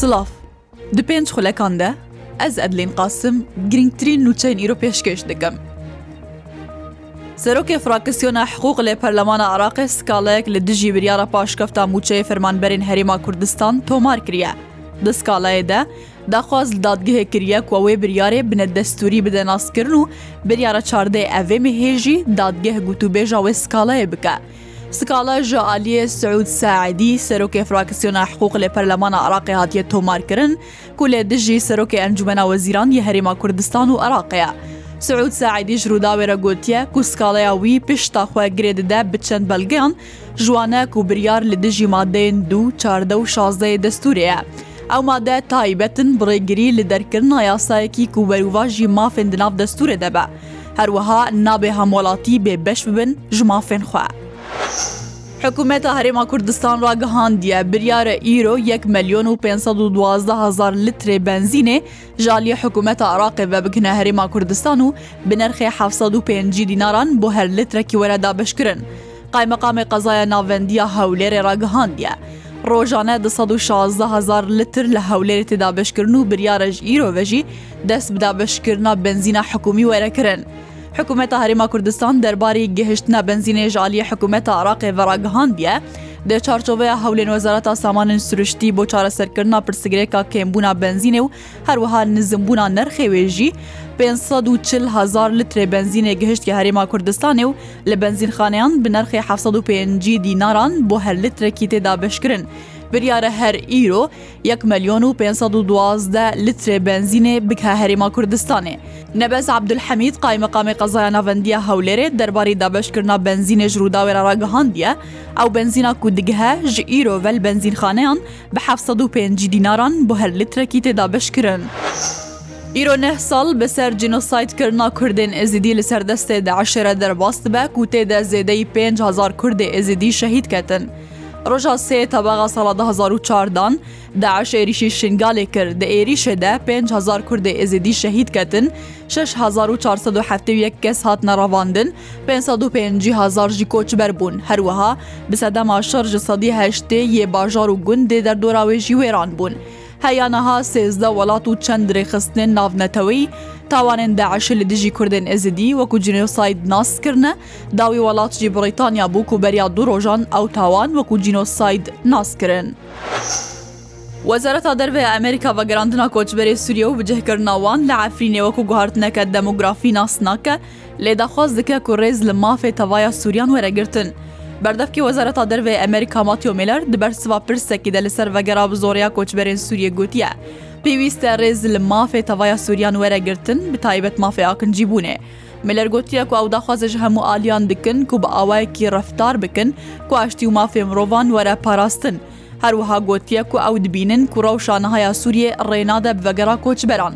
Silav Di pênc xulekan de ez edlên qasim girngtirîn nûçeyên îro pêşkeş dikim. Serokê frakisyona hiqûq lê Perlemana Iraqê skalayek li dijî biryara paşkefta mûçeyê fermanberên Herêma Kurdistan tomar kiriye. Di skalayê de daxwaz li dadgehê kiriye ku wê biryarê bine destûrî bide naskirin û biryara çardê evê mihê jî dadgeh gotûbêja wê skalayê bike. سکاڵە ژەعالیە سعود ساعدی سەرۆکی فراکسیۆنا حقوق لە پەرلەمانە عراقی هاتیە تۆمارکردن کو لە دژی سەرۆکی ئەنجومەنا وەزیرانی هەرێما کوردستان و عراقەیە. سعود ساعدی ژرووداوێرە گوتیە کو سکاڵەیە وی پشتاخوا گرێدەدا بچەند بەلگەان ژوانە و بریار لە دژی مادەین دو چاردە و شازدەی دەستورەیە. ئەو مادە تایبەتن بڕێگری لە دەرکردن یاسایەکی کوبەروواژی مافێن دناو دەستورە دەبە. هەروەها نابێ هەموڵاتی بێ بەش ببن ژمافێن خوێ. Hekûmeta Herêma Kurdistan ragihandiye biryare îro yek milyon û 512 hezar litre benzînê jaliye hekûmeta Iraqê vebikine Herêma Kurdistan û binerxê 750 dînaran bo her litrekî were dabeşkirin. Qaymeqamê qezaya navendiya hewlêrê ragihandiye. Rojane 16 hezar litr li hewlêrê tê dabeşkirin û biryarej îro ve jî dest bi dabeşkirina benzîna hekûmî were kirin. حکوومەتە هەرێما کوردستان دەرباری گەهشتە بنزینێ ژالی حکوومەتە عراقی ڤراگەهاندیە دە چارچۆڤەیە هەولێن وەزارەتا سامانن سروشتی بۆ چارەسەرکردنا پرسیگرێکا کێمبوونا بنزینێ و هەروەها نزمبوونا نرخێوێژی 540هزار لترێ بنزینێ گەهشتی هەرێما کوردستانێ و لە بنزینخانیان بنرخی 750 دیناران بۆ هەر لترێکی تێدا بشکرن. بریارە هەر ئیرۆ 1 ملیۆن و 512 لیترێ بنزینێ بکە هەرێما کوردستانێ. نەبەز عبدولحەمید قایمەقامی قەزای ناڤندیە هەولێرێ دەرباری دابشکردنا بنزینێ ژووداوێرە ڕگەهاندە ئەو بنزینا کو دیگهە ji ئیرۆڤل بنزینخانەیان بە 750 دیناران بۆ هەر لیترێکی تێدا بشکرن. ئیرۆ نه ساڵ بەسەر جینۆسایتکردنا کوردێن ئێزیدی لە سەردەستێ داعشرە دەرباست بە و تێدا زێدەی 5هزار کوردی ئێزیدی شەهید کەتن. ڕۆژا سێ تەباغا ساڵا 1940دان داعش عێریشی شنگالێ کرد دە عێریشەدا 5هزار کوردی ئێزیدی شەهید کەتن 6471 کەس هات نەڕەواندن 550هزار ژی کۆچبەر بوون هەروەها بسەدەما شەرژ سەدی هەشتێ یێ باژار و گوندێ دەردۆراوێژی وێران بوون. هەیانەها سێزدە وڵات و چەند درێخستنێن ناونەتەوەی تاوانێن داعش لە دژی کوردن ئەزدی وەکو جنۆساید ناسکردە داوی وڵاتجی بریتانیا بوو و بەریا دوو ڕۆژان ئەو تاوان وەکو جینۆساید ناسکردن. وەزارەتا دەربێ ئەمریکا بەگەرانتنا کۆچبەری سووریە و بجهکردناوان لە ئەفرینێ وەکو گوهارتنەکە دەموگرافی ناسناکە لێداخواست دکە کوڕێز لە مافێ تەوایە سووریان وەرەگرتن. بەردەفکی وەزارەتا دەربێ ئەمریکا ماتیۆ میلەر دبەر سوا پرسێکی دە لەسەر بەگەرا بزۆریا کۆچبەرێن سووریە گوتیە. پێویستە ڕێز لە مافێ تەواە سووریان وەرەگرتن بە تایبەت مافێ ئاکنجی بوونێ. ملەرگوتیە کو ئەو داخوازش هەموو ئالیان دکن و بە ئاوایەکی ڕفتار بکن کو ئاشتی و مافێ مرۆڤان وەرە پاراستن. هەروەها گوتیە و ئەو دبینن کوڕە و شانەهایا سووریێ ڕێنادە بەگەرا کۆچبەران.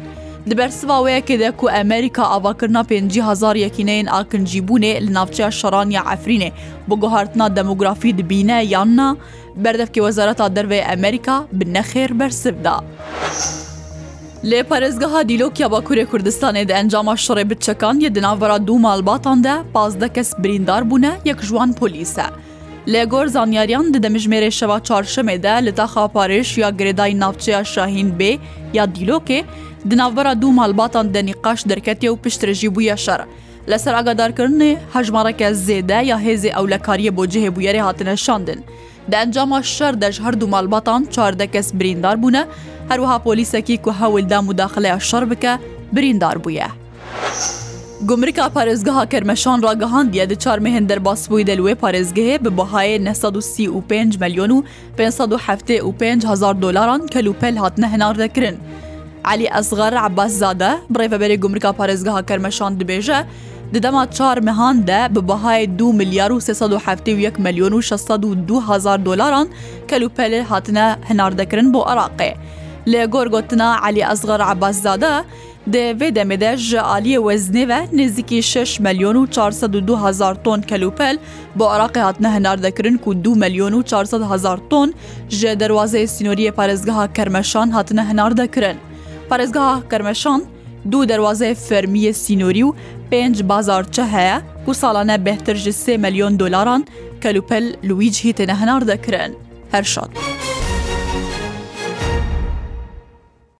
Di bersivaweyekê de ku Emerîka avakirina pêncî hezar yekîneyên akincîbûnê li navçeya şeraniya Efrînê bi guhartina demografî dibîne yan na, berdevkê wezareta dervê Emerîka bi nexêr bersiv da. Lê parêzgeha dîlokya Bakurê Kurdistanê di encama şerê biçekan yê di navbera du malbatan de pazdeh kes birîndar bûne yek ji wan polîs e. لێگۆر زانیاریان ددەمژمێرە شەوا چارشەمێدا لە داخا پارێش یا گرێدای ناوچەیە شاهین بێ یا دیلۆکێ دناوبەرە دوو مالباتان دەنیقاش دەرکەتێ و پشترژی بووە شەرە. لەسەر ئاگادارکردنێ هەژمارەکە زێدە یا هێزێ ئەو لە کاریە بۆ جێهێبوویەرێ هاتنە شاندن. دەنجامە شەر دەژ هەردوو مالباتان چاردە کەس بریندار بوونە، هەروەها پۆلیسەکی کو هەولدا مداخلەیە شەڕ بکە بریندار بووە. گمرکا پارێزگەها کەرمەشان ڕاگەهاندیە دە چارمە هێندەر باسبووی دەلوێ پارێزگەهێ بە بەهای 1935 میلیۆن و 5هزار دلاران کەلوپەل هاتنە هەناردەکردن. علی ئەزغار عباس زادە بڕێڤەبەری گمرکا پارێزگەها کەرمەشان دبێژە، ددەما چار مەهاندە بە بەهای دو میلیار و 1970 میلیۆن و 6هزار دلاران کەلوپەلێ هاتنە هەناردەکردن بۆ عراقێ. لێ گۆرگوتنا علی ئەزغار عباس زادە، Devê demêde ji aliyê weznê ve nêzikî 6 milyon û 402 hezar ton kelûpel bi Iraqê hatine hinardekirin ku 2 milyon û 400 hezar ton ji derwazeyê sînoriyê parêzgeha kermeşan hatine hinardekirin. Parêzgeha kermeşan دو deروازê fermiye sînorî û pênc bazarçe heye ku salane behtir ji 3 milyon dolaran kelûpel li wî cihî têne hinar dekirin. Her şat.